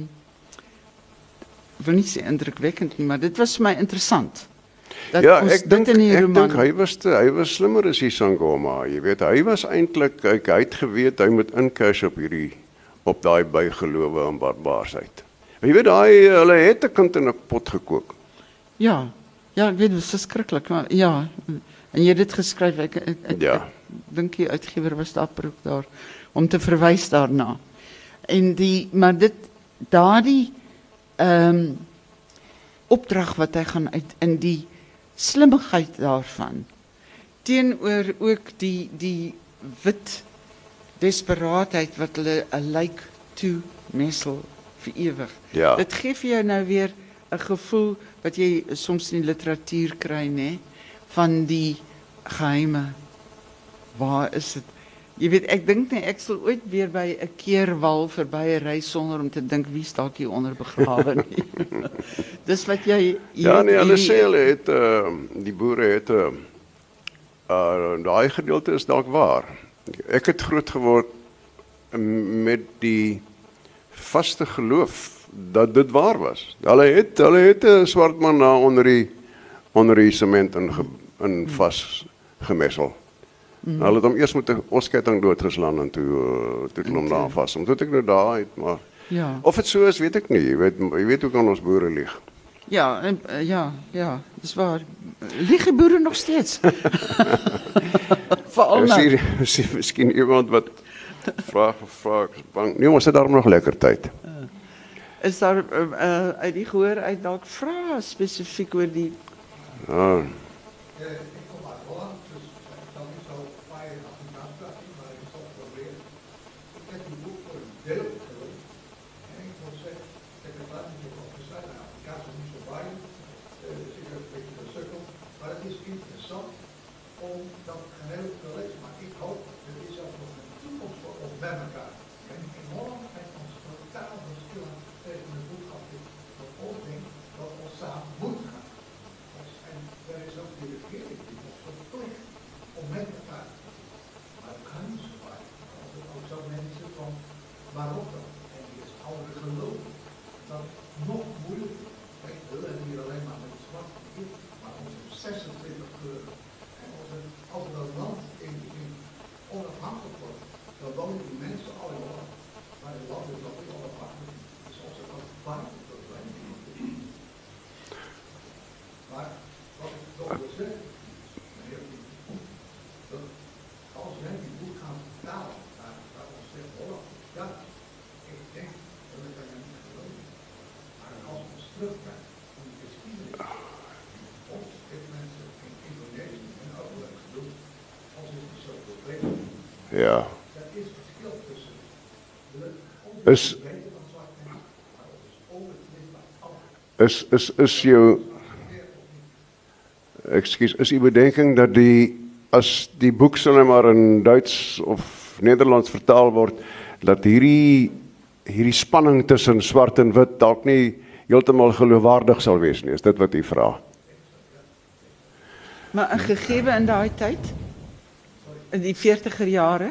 [SPEAKER 1] wil nie sê indrukwekkend nie, maar dit was vir my interessant. Dat
[SPEAKER 2] ja,
[SPEAKER 1] ons
[SPEAKER 2] ek
[SPEAKER 1] dit
[SPEAKER 2] dink
[SPEAKER 1] in die
[SPEAKER 2] ek
[SPEAKER 1] roman
[SPEAKER 2] dink hy was te, hy was slimmer as die Sangoma. Jy weet, hy was eintlik hy, hy het geweet hy moet incash op hierdie op daai bygelowe en barbaarsheid. Jy weet daai hulle het 'n kind in 'n pot gekook.
[SPEAKER 1] Ja, ja, ek weet dit is verskriklik, maar ja, en jy het dit geskryf ek ek, ek,
[SPEAKER 2] Ja.
[SPEAKER 1] ek dink die uitgewer was daar ook daar om te verwys daarna. En die maar dit daardie ehm um, opdrag wat hy gaan uit in die slimmigheid daarvan teenoor ook die die wit desperaatheid wat hulle 'n lijk toe messel vir ewig.
[SPEAKER 2] Ja.
[SPEAKER 1] Dit gee vir jou nou weer 'n gevoel wat jy soms in die literatuur kry, nê, van die geheime. Waar is dit? Jy weet, ek dink nie ek sal ooit weer by 'n keerwal verby ry sonder om te dink wie staak hier onder begrawe nie. Dis wat jy
[SPEAKER 2] Ja, nee, hulle sê hulle het uh, die boere het 'n uh, uh, daai gedeelte is dalk waar. Ek het groot geword met die vaste geloof dat dit waar was. Hulle het hulle het 'n swart man na onder die onder die sement in in vas gemessel. Mm. Hulle het hom eers met 'n osketting doodgeslaan en toe uh, toe het hulle hom daar vas. Omdat ek nou daar uit maar
[SPEAKER 1] Ja.
[SPEAKER 2] of dit so is, weet ek nie. Jy weet jy weet hoe kan ons boere lieg?
[SPEAKER 1] Ja, en, eh, ja, ja, dis waar. Liegen boeren nog steeds. Veral
[SPEAKER 2] Is
[SPEAKER 1] nou.
[SPEAKER 2] hier is hier miskien iemand wat vra vra bang. Nee, ons het daarom nog lekker tyd.
[SPEAKER 1] Is daar uh, uh, uit die gehoor uit dalk vrae spesifiek oor die
[SPEAKER 2] Ja.
[SPEAKER 4] Ja, ik kom uit Holland, dus ik kan niet zo fijn Afrikaans praten, maar ik zal het proberen. Ik heb die boek voor een deel gelezen. En ik moet zeggen, ik heb het laatst niet op gezegd, nou, Afrikaans is niet zo fijn, uh, dus ik heb een beetje gesukkel. Maar het is interessant om dat geheel te lezen. Maar ik hoop, er is ook nog een toekomst voor ons bij elkaar. En in Holland heeft ons totaal verschillen tegen het boodschap dat ons denkt dat ons samen moet gaan. En er is ook die regering die ons verplicht om met elkaar. Maar het kan niet zo vaak. Als er ook zo mensen van Marokko en die is oude geloof, dat het nog moeilijker. Kijk, we willen hier alleen maar met zwart en wit, maar onze 26 kleuren. En als, het, als we dat land in, in onafhankelijk wordt, dan wonen die mensen al in Holland. Maar het land is nog niet onafhankelijk. Dus als er dat buiten probleem maar wat ik nog wil zeggen, meneer, dat als wij die boek gaan vertalen naar, naar ons zegt Holland, ja, ik denk, en dat kan je niet geloven, maar als we ons terugkijken in de geschiedenis, ons heeft mensen in Indonesië en ook wel eens doen, als is het zo probleem.
[SPEAKER 2] Ja.
[SPEAKER 4] Er is verschil tussen de
[SPEAKER 2] Is
[SPEAKER 4] is
[SPEAKER 2] is is jou Ekskuus, is u bedenking dat die as die boek sou nou maar in Duits of Nederlands vertaal word dat hierdie hierdie spanning tussen swart en wit dalk nie heeltemal geloofwaardig sal wees nie. Is dit wat u vra?
[SPEAKER 1] maar 'n gegewe in daai tyd in die 40er jare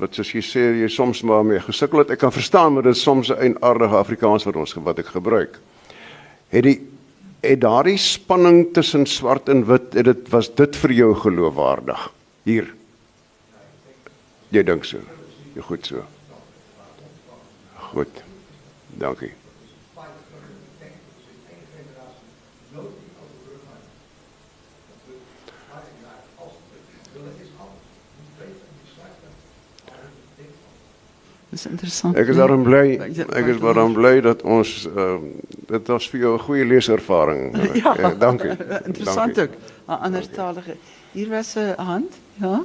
[SPEAKER 2] wat soos jy sê jy soms maar mee gesukkel het. Ek kan verstaan maar dit is soms 'n eienaardige Afrikaans wat ons wat ek gebruik. Het die het daardie spanning tussen swart en wit, het dit was dit vir jou geloofwaardig hier? Jy dink so. Jy goed so. Goed. Dankie.
[SPEAKER 1] Dis interessant.
[SPEAKER 2] Ek is daarom bly.
[SPEAKER 1] Ja,
[SPEAKER 2] Ek is daarom bly dat ons ehm dit was vir jou 'n goeie leeservaring.
[SPEAKER 1] Ja,
[SPEAKER 2] Eh, dankie.
[SPEAKER 1] Interessant
[SPEAKER 2] Dankie.
[SPEAKER 1] ook. 'n Anderstalige. Hier was 'n hand, ja.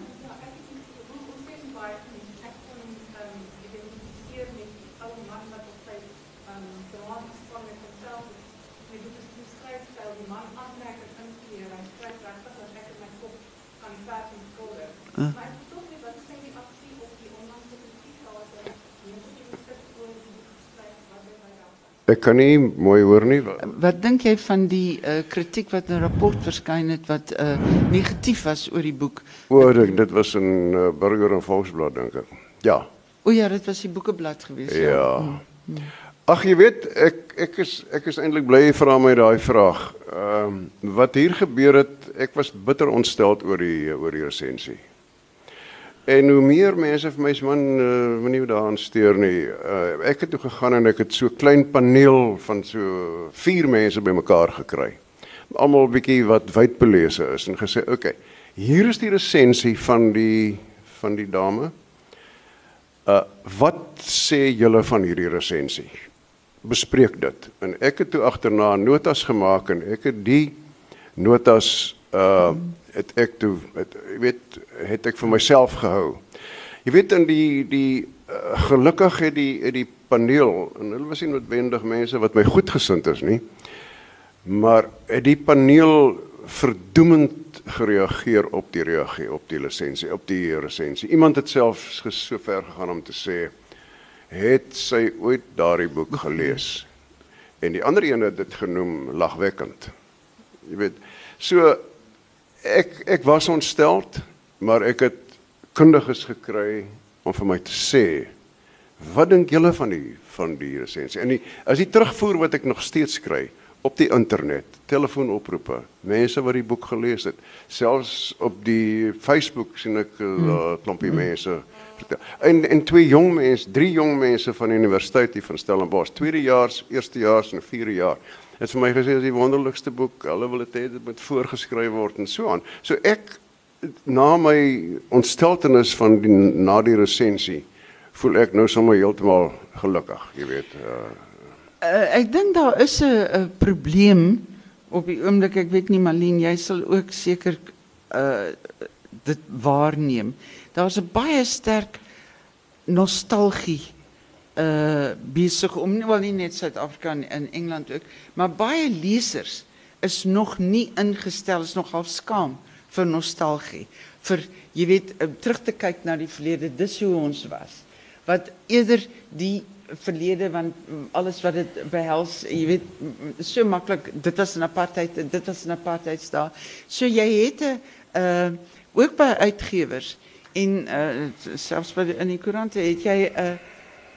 [SPEAKER 2] Ek kan nie mooi hoor nie.
[SPEAKER 1] Wat dink jy van die uh, kritiek wat in 'n rapport verskyn het wat uh, negatief was oor die boek?
[SPEAKER 2] O, dit, dit was in uh, Burger en Volksblad dink ek. Ja.
[SPEAKER 1] O ja, dit was die boekeblad geweest.
[SPEAKER 2] Ja. Ag jy weet ek ek is ek is eintlik bly jy vra my daai vraag. Ehm um, wat hier gebeur het, ek was bitter ontsteld oor die oor die resensie. En hoe meer mense vir my se man uh, moenie daaraan steur nie. Uh, ek het toe gegaan en ek het so 'n klein paneel van so vier mense bymekaar gekry. Almal bietjie wat wydbelese is en gesê, "Oké, okay, hier is die resensie van die van die dame. Uh wat sê julle van hierdie resensie?" bespreek dit. En ek het toe agterna notas gemaak en ek het die notas uh het ek toe het, jy weet het ek vir myself gehou. Jy weet in die die uh, gelukkig het die het die paneel en hulle was nie noodwendig mense wat my goed gesind is nie. Maar het die paneel verdoemend gereageer op die reagie op die lisensie op die resensie. Iemand het selfs so ver gegaan om te sê het sy ooit daardie boek gelees. En die ander een het dit genoem lagwekkend. Jy weet, so ek ek was ontsteld, maar ek het kundiges gekry om vir my te sê wat dink julle van die van die resensie? En die, as die terugvoer wat ek nog steeds kry op die internet, telefoonoproepe, mense wat die boek gelees het, selfs op die Facebook sien ek 'n uh, hmm. klompie hmm. mense vertel. En en twee jong mense, drie jong mense van die universiteit hier van Stellenbosch, tweedejaars, eerstejaars en vierde jaar het vir my gesê dis die wonderlikste boek. Hulle wil dit hê dit moet voorgeskryf word en so aan. So ek na my ontsteltenis van die na die resensie voel ek nou sommer heeltemal gelukkig, jy weet. Uh,
[SPEAKER 1] uh, ek dink daar is 'n probleem op die oomblik. Ek weet nie Malien, jy sal ook seker uh dit waarneem. Daar's 'n baie sterk nostalgie uh besig om nie wel nie net Suid-Afrika en in Engeland ook, maar baie lesers is nog nie ingestel, is nog half skaam vir nostalgie, vir jy weet uh, terug te kyk na die verlede, dis hoe ons was. Wat eerder die verlede want alles wat dit behels, jy weet so maklik, dit was 'n apartheid, dit was 'n apartheid daar. So jy het 'n uh ook by uitgewers en uh selfs by in die koerante het jy 'n uh,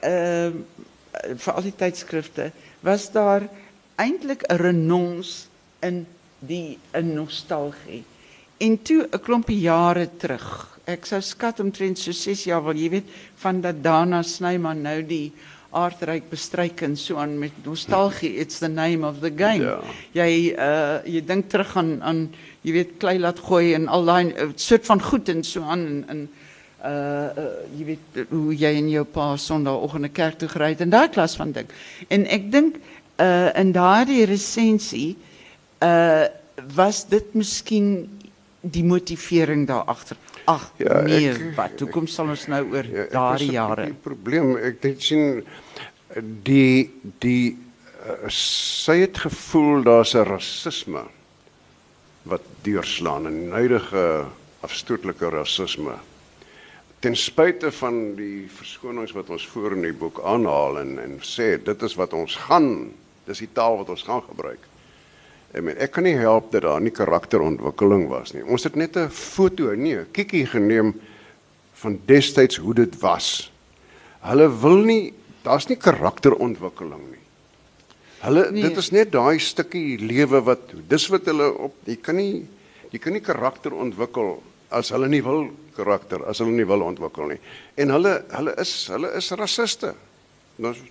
[SPEAKER 1] uh, vir al die tydskrifte was daar eintlik 'n renons in die 'n nostalgie. En toe 'n klompie jare terug, ek sou skat omtrent so 6 jaar wil jy weet van dat Dana Snyman nou die aardryk bestryk en so aan met nostalgie it's the name of the game. Ja. Jy uh jy dink terug aan aan jy weet klei laat gooi en al daai uh, soort van goed en so aan en, en uh, uh jy weet hoe jy in jou pa sonnaandoggend 'n kerk toe gery het en daai klas van ding. En ek dink uh in daardie resensie uh was dit miskien die motivering daar agter. Ag ja, nee, ek, wat toe kom sal ons nou oor ja, daardie jare.
[SPEAKER 2] Die probleem ek dink sien die die uh, sy het gevoel daar's 'n rasisme wat deurslaan in huidige afstootlike rasisme ten spyte van die verskonings wat ons voor in die boek aanhaal en en sê dit is wat ons gaan dis die taal wat ons gaan gebruik. Ek meen ek kan nie help dat daar nie karakterontwikkeling was nie. Ons het net 'n foto, nee, 'n kikkie geneem van destyds hoe dit was. Hulle wil nie daar's nie karakterontwikkeling nie. Hulle nee. dit is net daai stukkie lewe wat dis wat hulle op jy kan nie jy kan nie karakter ontwikkel as hulle nie wil karakter, as hulle nie wil ontwikkel nie. En hulle hulle is hulle is rassiste. Daar's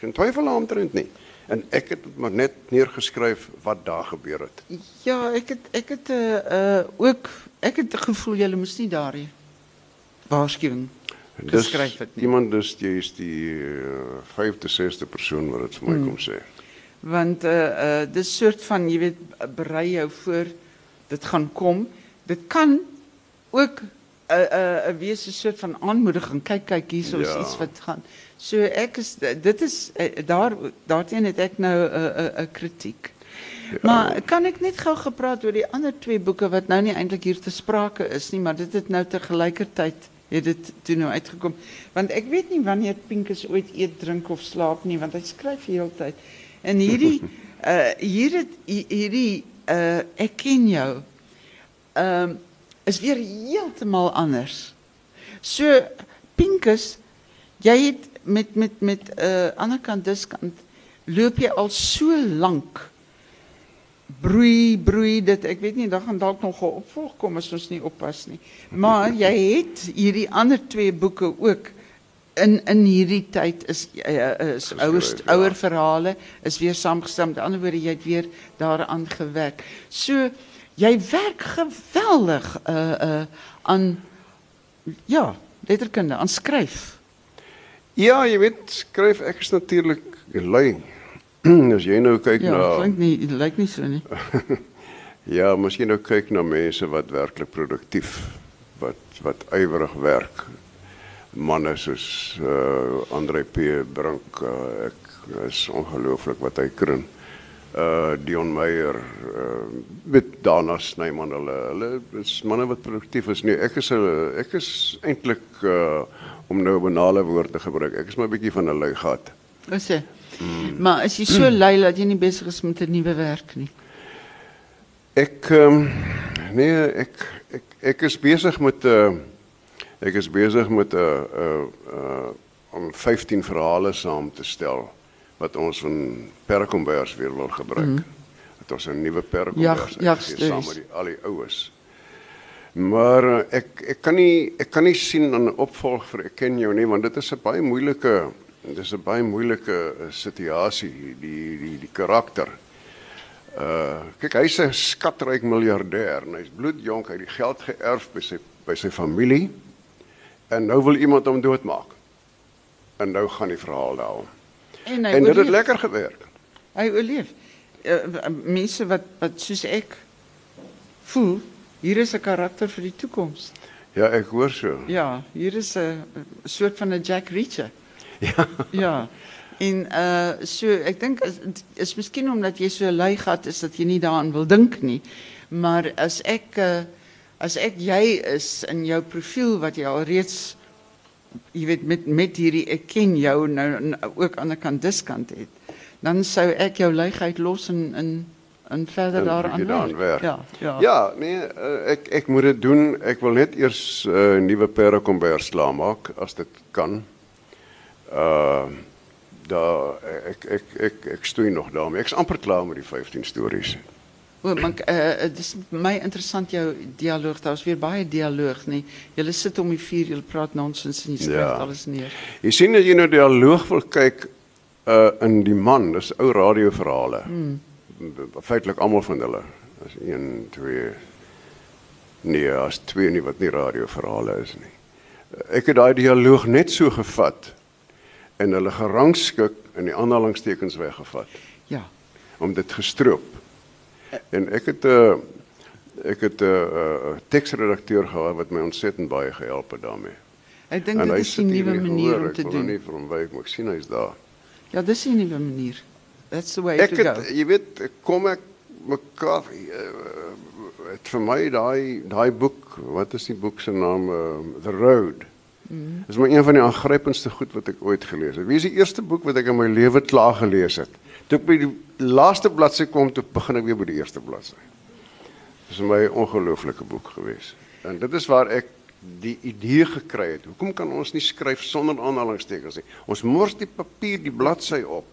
[SPEAKER 2] geen twyfel daaroor nie. En ek het maar net neergeskryf wat daar gebeur het.
[SPEAKER 1] Ja, ek het ek het 'n uh, eh, uh, ook ek het gevoel julle moes nie daar hier waarskuwing geskryf het nie.
[SPEAKER 2] Iemand dus jy is die uh, vyfde sesde persoon wat dit vir my hmm. kom sê.
[SPEAKER 1] Want uh uh dis soort van jy weet berei jou voor dit gaan kom. Dit kan ook 'n 'n wees 'n soort van aanmoediging. Kyk, kyk, hier is ja. iets wat gaan. So ek is dit is daar daarteen het ek nou 'n kritiek. Ja. Maar kan ek net gou gepraat oor die ander twee boeke wat nou nie eintlik hier te sprake is nie, maar dit het nou te gelykertyd het dit toe nou uitgekom. Want ek weet nie wanneer Pinkus ooit eet, drink of slaap nie, want hy skryf die hele tyd. En hierdie uh hier het hierdie uh ek ken jou. Ehm um, is weer heeltemal anders. So Pinkus, jy het met met met 'n uh, eh, ander kant diskant loop jy al so lank broei broei dit ek weet nie dan gaan dalk nog 'n opvolg kom as ons nie oppas nie maar jy het hierdie ander twee boeke ook in in hierdie tyd is uh, is ouer
[SPEAKER 2] Geskryf, ja.
[SPEAKER 1] ouer verhale is weer saamgestel met ander woorde jy het weer daaraan gewerk so jy werk geweldig uh uh aan ja letterkunde aan skryf
[SPEAKER 2] Ja, jy weet, skryf ek is natuurlik lui. As jy nou kyk
[SPEAKER 1] ja
[SPEAKER 2] na
[SPEAKER 1] klink nie lyk nie so nie
[SPEAKER 2] Ja, maar as jy nou kyk na mense wat werklik produktief, wat wat ywerig werk. Manne soos uh Andre P Brink, uh, ek is ongelooflik wat hy krin. Uh Dion Meyer, uh met Dana Snyman hulle hulle is manne wat produktief is. Nee, ek is 'n ek is eintlik uh om nou 'n banale woord te gebruik. Ek is maar 'n bietjie van 'n lui gat.
[SPEAKER 1] Is jy? Maar as jy so lui dat jy nie besig is met 'n nuwe werk nie.
[SPEAKER 2] Ek ehm nee, ek ek ek is besig met 'n uh, ek is besig met 'n uh, uh, uh, om 15 verhale saam te stel wat ons van Perkombers weer wil gebruik. Mm. Dat ons 'n nuwe Perkombers
[SPEAKER 1] Jag- jagstories.
[SPEAKER 2] saam met die al die oues. Maar uh, ek ek kan nie ek kan nie sien 'n opvolg vir ek ken jou nie want dit is 'n baie moeilike dit is 'n baie moeilike uh, situasie die die die karakter. Uh kyk hy's 'n skatryk miljardêr en hy's bloedjonk, hy het die geld geërf by sy by sy familie. En nou wil iemand hom doodmaak. En nou gaan die verhaal daaroor.
[SPEAKER 1] En
[SPEAKER 2] dit het lekker gewerk.
[SPEAKER 1] Hy oorleef. Uh, mense wat wat soos ek voel, hier is 'n karakter vir die toekoms.
[SPEAKER 2] Ja, ek hoor so.
[SPEAKER 1] Ja, hier is 'n 'n soort van 'n Jack Reacher.
[SPEAKER 2] Ja.
[SPEAKER 1] Ja. En uh so ek dink is, is miskien omdat jy so lui gat is dat jy nie daaraan wil dink nie. Maar as ek uh as ek jy is in jou profiel wat jy al reeds jy weet met met hierdie ek ken jou nou, nou ook aan die kant diskant het, dan sou ek jou luigheid los en in en verder daaraan
[SPEAKER 2] daaraan werk.
[SPEAKER 1] Ja, ja.
[SPEAKER 2] Ja, nee, uh, ek ek moet dit doen. Ek wil net eers 'n uh, nuwe Perkombers klaarmaak as dit kan. Uh daar ek ek ek ek stoei nog daarmee. Ek's amper klaar met die 15 stories.
[SPEAKER 1] O, maar uh, dis my interessant jou dialoog. Daar's weer baie dialoog, nê. Julle sit om die vuur, julle praat nonsens en jy skryf
[SPEAKER 2] Ja.
[SPEAKER 1] alles neer.
[SPEAKER 2] Jy sien as jy nou dialoog wil kyk uh in die man, dis ou radioverhale. Hmm. Feitelik almal van hulle. As 1 2 Nee, as twee nie wat nie radioverhale is nie. Ek het daai dialoog net so gevat en hulle gerangskik in die aanhalingstekens weggevat
[SPEAKER 1] Ja.
[SPEAKER 2] om dit gestroop. En ek het 'n uh, ek het 'n uh, uh, teksredakteur gehad wat my ontsettend baie gehelp het daarmee.
[SPEAKER 1] Ek dink dit is
[SPEAKER 2] hier
[SPEAKER 1] nuwe manier om
[SPEAKER 2] ek
[SPEAKER 1] te
[SPEAKER 2] wil
[SPEAKER 1] doen.
[SPEAKER 2] Nie hom wyk, maar ek sien hy's daar.
[SPEAKER 1] Ja, dis die nuwe manier. That's the way
[SPEAKER 2] Ek
[SPEAKER 1] to go.
[SPEAKER 2] het jy weet ek kom ek mekaar uh, het vir my daai daai boek, wat is die boek se naam? Uh, The Road. Mm. Dis maar een van die aangrypendste goed wat ek ooit gelees het. Wie is die eerste boek wat ek in my lewe klaar gelees het? Toe ek by die laaste bladsy kom, toe begin ek weer by die eerste bladsy. Dis my ongelooflike boek gewees. En dit is waar ek die idee gekry het. Hoekom kan ons nie skryf sonder aanhalingstekens nie? Ons mors die papier, die bladsy op.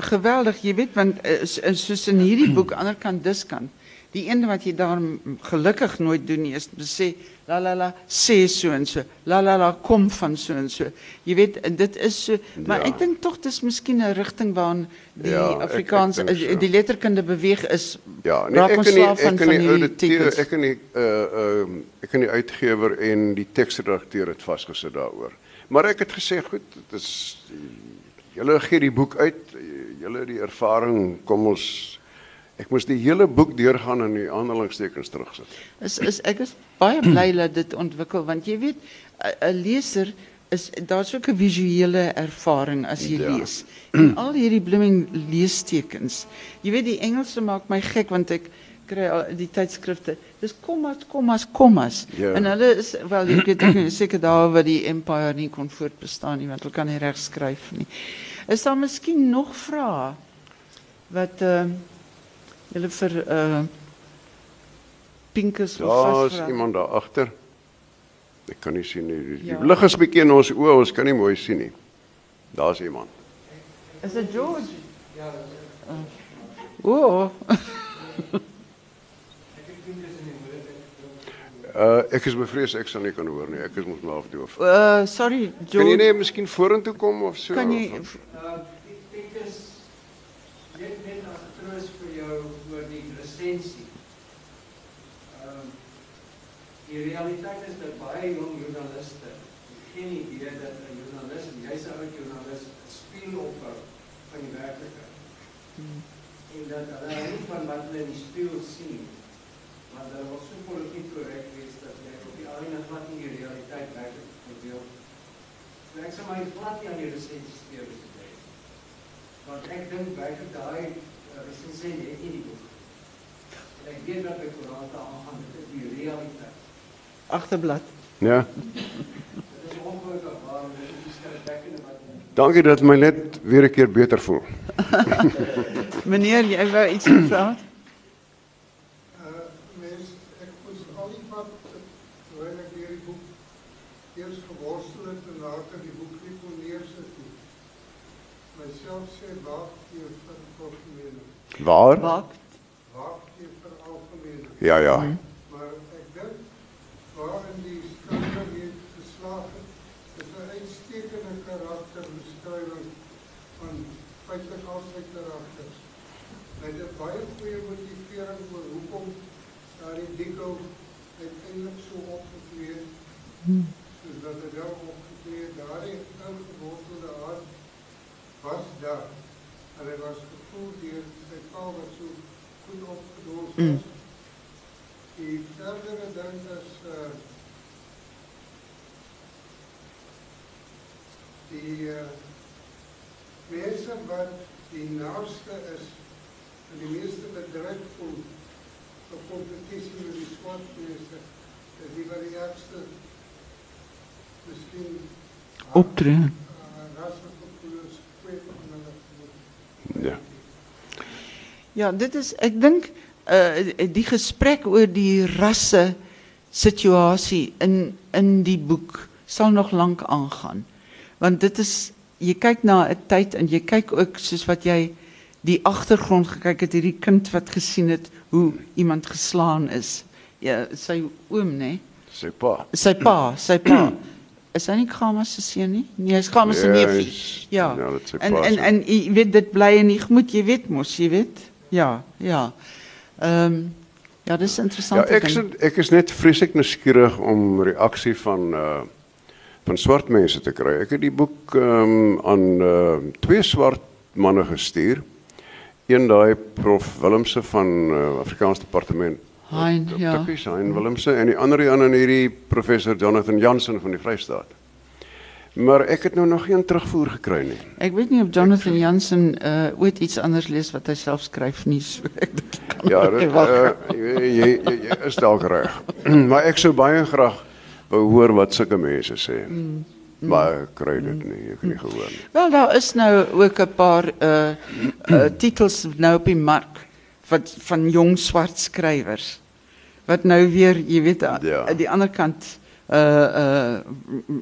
[SPEAKER 1] Geweldig, jy weet want s- uh, soos in hierdie boek ander kant diskant. Die een wat jy daar gelukkig nooit doen nie is om te sê la la la sê so en so. La la la kom van so en so. Jy weet dit is so maar
[SPEAKER 2] Ja.
[SPEAKER 1] ek dink tog dis miskien 'n rigting waarin die
[SPEAKER 2] Ja, ek- ek
[SPEAKER 1] Afrikaans
[SPEAKER 2] dink
[SPEAKER 1] eh,
[SPEAKER 2] so.
[SPEAKER 1] die letterkunde beweeg is.
[SPEAKER 2] Ja, nee, ek kan nie ek kan nie ouditeur, ek kan nie uh uh ek kan die uitgewer en die teksredakteur het vasgesit daaroor. Maar ek het gesê goed, dit is julle gee die boek uit, julle die ervaring, kom ons ek moes die hele boek deurgaan en die aanhalingstekens terugsit.
[SPEAKER 1] Is is ek is baie bly dat dit ontwikkel want jy weet 'n 'n leser is daar's ook 'n visuele ervaring as jy
[SPEAKER 2] Ja.
[SPEAKER 1] lees. En al hierdie blooming leestekens. Jy weet die Engelse maak my gek want ek kry al die tydskrifte. Dis kommas, kommas, kommas.
[SPEAKER 2] Ja.
[SPEAKER 1] En hulle is wel ek weet ek is seker daar waar die empire nie kon voortbestaan nie want hulle kan nie reg skryf nie. Is daar miskien nog vrae wat uh julle vir uh Pinkus wil
[SPEAKER 2] Daar's
[SPEAKER 1] vasvra?
[SPEAKER 2] iemand daar agter. Ek kan nie sien nie. Die, die
[SPEAKER 1] Ja.
[SPEAKER 2] lig is bietjie in ons oë, ons kan nie mooi sien nie. Daar's iemand.
[SPEAKER 1] Is dit George?
[SPEAKER 4] Ja, is
[SPEAKER 1] O, oh.
[SPEAKER 2] Uh ek is bevrees ek sal nie kan hoor nie. Ek is mos maar afdoof.
[SPEAKER 1] uh, sorry,
[SPEAKER 2] Kan jy
[SPEAKER 1] George.
[SPEAKER 2] net miskien vorentoe kom of so?
[SPEAKER 1] Kan jy
[SPEAKER 2] Of-
[SPEAKER 4] Uh, ek dink is net net as troos vir jou oor die resensie. Ehm die realiteit is dat baie jong joernaliste geen idee dat 'n joernalis, jy's 'n ou joernalis, 'n spieël ophou van die werklikheid. En dat hulle nie van wat hulle in die spieël sien. Want hulle wil so politiek korrek wees dat jy op die einde glad nie die realiteit werklik verdeel. So ek sê maar jy glad nie aan die resensies steur te kry. Want ek dink werklik daai uh, resensent het nie die boek. En ek weet wat by koerante aangaan, dit is die realiteit.
[SPEAKER 1] agterblad?
[SPEAKER 2] Ja.
[SPEAKER 4] Dit is ongelukkig waarom dit is skrikwekkende wat
[SPEAKER 2] Dankie dat my net weer 'n keer beter voel.
[SPEAKER 1] Meneer, jy wou iets
[SPEAKER 5] ek ek jy vir algemene.
[SPEAKER 2] Waar? Ja, ja.
[SPEAKER 5] Maar ek dink waarin die skrywer hier geslaag het, is 'n uitstekende karakterbeskrywing van feitlik al sy karakters. Hy het 'n baie goeie motivering oor hoekom daardie Dico uiteindelik so opgetree het. Soos dat hy wel opgetree het, daardie ingewortelde hart was daar. En hy was gevoel deur sy pa wat so goed opgedoos was.
[SPEAKER 1] Mm.
[SPEAKER 5] Die verdere ding is uh, die uh, mense wat die naaste is en die meeste bedruk voel vir kompetisie met die swart mense is die wat die ergste miskien
[SPEAKER 1] Optree.
[SPEAKER 5] uh, rassegevoelens kweek in hulle gemoed.
[SPEAKER 2] Ja.
[SPEAKER 1] Ja, dit is ek dink uh die gesprek oor die rasse situasie in in die boek sal nog lank aangaan. Want dit is jy kyk na 'n tyd en jy kyk ook soos wat jy die agtergrond gekyk het hierdie kind wat gesien het hoe iemand geslaan is. Ja, sy oom, né?
[SPEAKER 2] Sy pa.
[SPEAKER 1] Sy pa, sy pa. Is hy nie Gama se seun nie? Nee, hy's Gama se neefie. Ja.
[SPEAKER 2] ja,
[SPEAKER 1] en
[SPEAKER 2] pa
[SPEAKER 1] en en jy weet dit bly in die gemoed, jy weet mos, jy weet. Ja, ja. Ehm ja, dis
[SPEAKER 2] Ja,
[SPEAKER 1] interessant.
[SPEAKER 2] ek is ek is net vreeslik nuuskierig om reaksie van uh van swart mense te kry. Ek het die boek ehm um, aan uh twee swart manne gestuur. Een daai prof Willemse van uh, Afrikaans departement.
[SPEAKER 1] Hein, ja.
[SPEAKER 2] Tikkies, Hein Willemse en die ander een aan hierdie professor Jonathan Jansen van die Vrystaat. Maar ek het nou nog geen terugvoer gekry nie.
[SPEAKER 1] Ek weet nie of Jonathan Jansen uh ooit iets anders lees wat hy self skryf nie. So
[SPEAKER 2] Ja,
[SPEAKER 1] wag.
[SPEAKER 2] uh, jy, jy, jy jy is dalk reg. maar ek sou baie graag wou hoor wat sulke mense sê. Mm. Maar nie, ek het nie gehoor nie.
[SPEAKER 1] Wel daar is nou ook 'n paar uh uh titels nou op die mark wat van jong swart skrywers wat nou weer, jy weet, aan
[SPEAKER 2] Ja.
[SPEAKER 1] die ander kant uh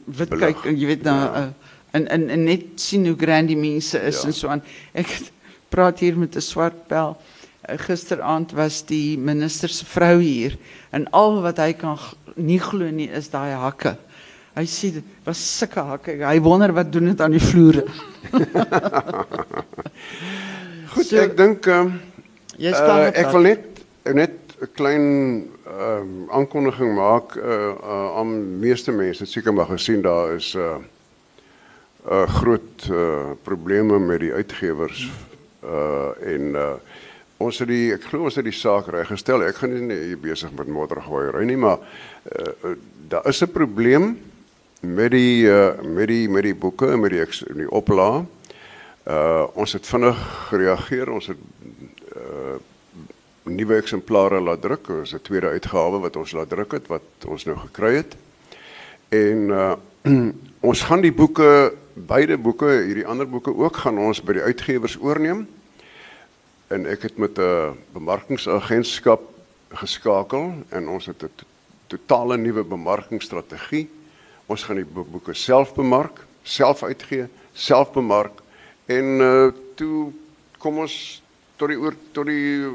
[SPEAKER 1] wit
[SPEAKER 2] Belig.
[SPEAKER 1] kyk, jy weet
[SPEAKER 2] Ja.
[SPEAKER 1] uh, en en en net sien hoe grand die mense is
[SPEAKER 2] Ja.
[SPEAKER 1] en so aan. Het- praat hier met 'n swart pel. Uh, Gisteraand was die minister se vrou hier en al wat hy kan g- nie glo nie is daai hakke. Hy sê dit was sulke hakke. Hy wonder wat doen dit aan die vloere.
[SPEAKER 2] Goed,
[SPEAKER 1] So-
[SPEAKER 2] ek dink ehm
[SPEAKER 1] Jy
[SPEAKER 2] uh, ek
[SPEAKER 1] dat.
[SPEAKER 2] wil net net 'n klein ehm aankondiging maak uh, uh, aan meeste mense. Seker maar gesien daar is 'n uh, uh, groot uh, probleme met die uitgewers uh, en uh, ons het die ek glo ons het die saak reggestel. Ek gaan nie hier besig met moddergooiery nie, maar uh, uh, daar is 'n probleem met die uh, met die met die boeke met die die oplaag. Uh ons het vinnig gereageer. Ons het uh nuwe eksemplare laat druk. Dit is 'n tweede uitgawe wat ons laat druk het wat ons nou gekry het. En uh ons gaan die boeke, beide boeke, hierdie ander boeke ook gaan ons by die uitgewers oorneem. En ek het met 'n bemarkingsagentskap geskakel en ons het 'n to- totale nuwe bemarkingsstrategie. Ons gaan die bo- boeke self bemark, self uitgee, self bemark en uh toe kom ons tot die oor tot die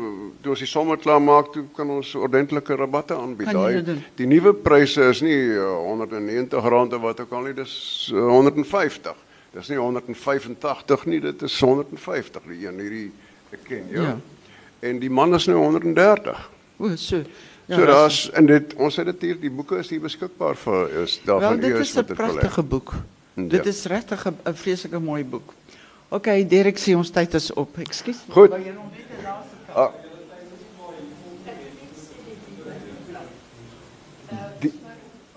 [SPEAKER 2] toe ons die somme klaar maak, toe kan ons ordentlike rabatte aanbied.
[SPEAKER 1] Kan julle doen?
[SPEAKER 2] die nuwe pryse is nie uh, 190 rand of wat ook al nie, dis uh, 150. Dis nie 185 nie, dit is 150 die een hierdie ek ken, ja.
[SPEAKER 1] Ja.
[SPEAKER 2] En die man is nou 130.
[SPEAKER 1] O, so.
[SPEAKER 2] Ja, so daar's en dit ons het dit hier die boeke is hier beskikbaar vir is
[SPEAKER 1] Wel,
[SPEAKER 2] daarvan
[SPEAKER 1] dit
[SPEAKER 2] u
[SPEAKER 1] is 'n
[SPEAKER 2] wat dit wil hê.
[SPEAKER 1] pragtige boek.
[SPEAKER 2] Ja.
[SPEAKER 1] Dit is regtig 'n 'n vreeslike mooi boek. OK, Derek sê ons tyd is op. Ekskuus.
[SPEAKER 2] Goed.
[SPEAKER 1] Net 'n laaste
[SPEAKER 2] Ah. Die,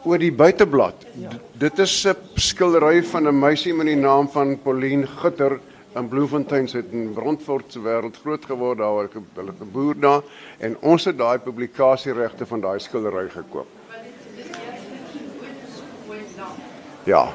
[SPEAKER 2] oor die buiteblad. D- Dit is 'n skildery van 'n meisie met die naam van Pauline Gutter in Bloemfontein se in Brandfort se wêreld groot geword daar waar ek hulle geboer daar en ons het daai publikasieregte van daai skildery gekoop. Ja,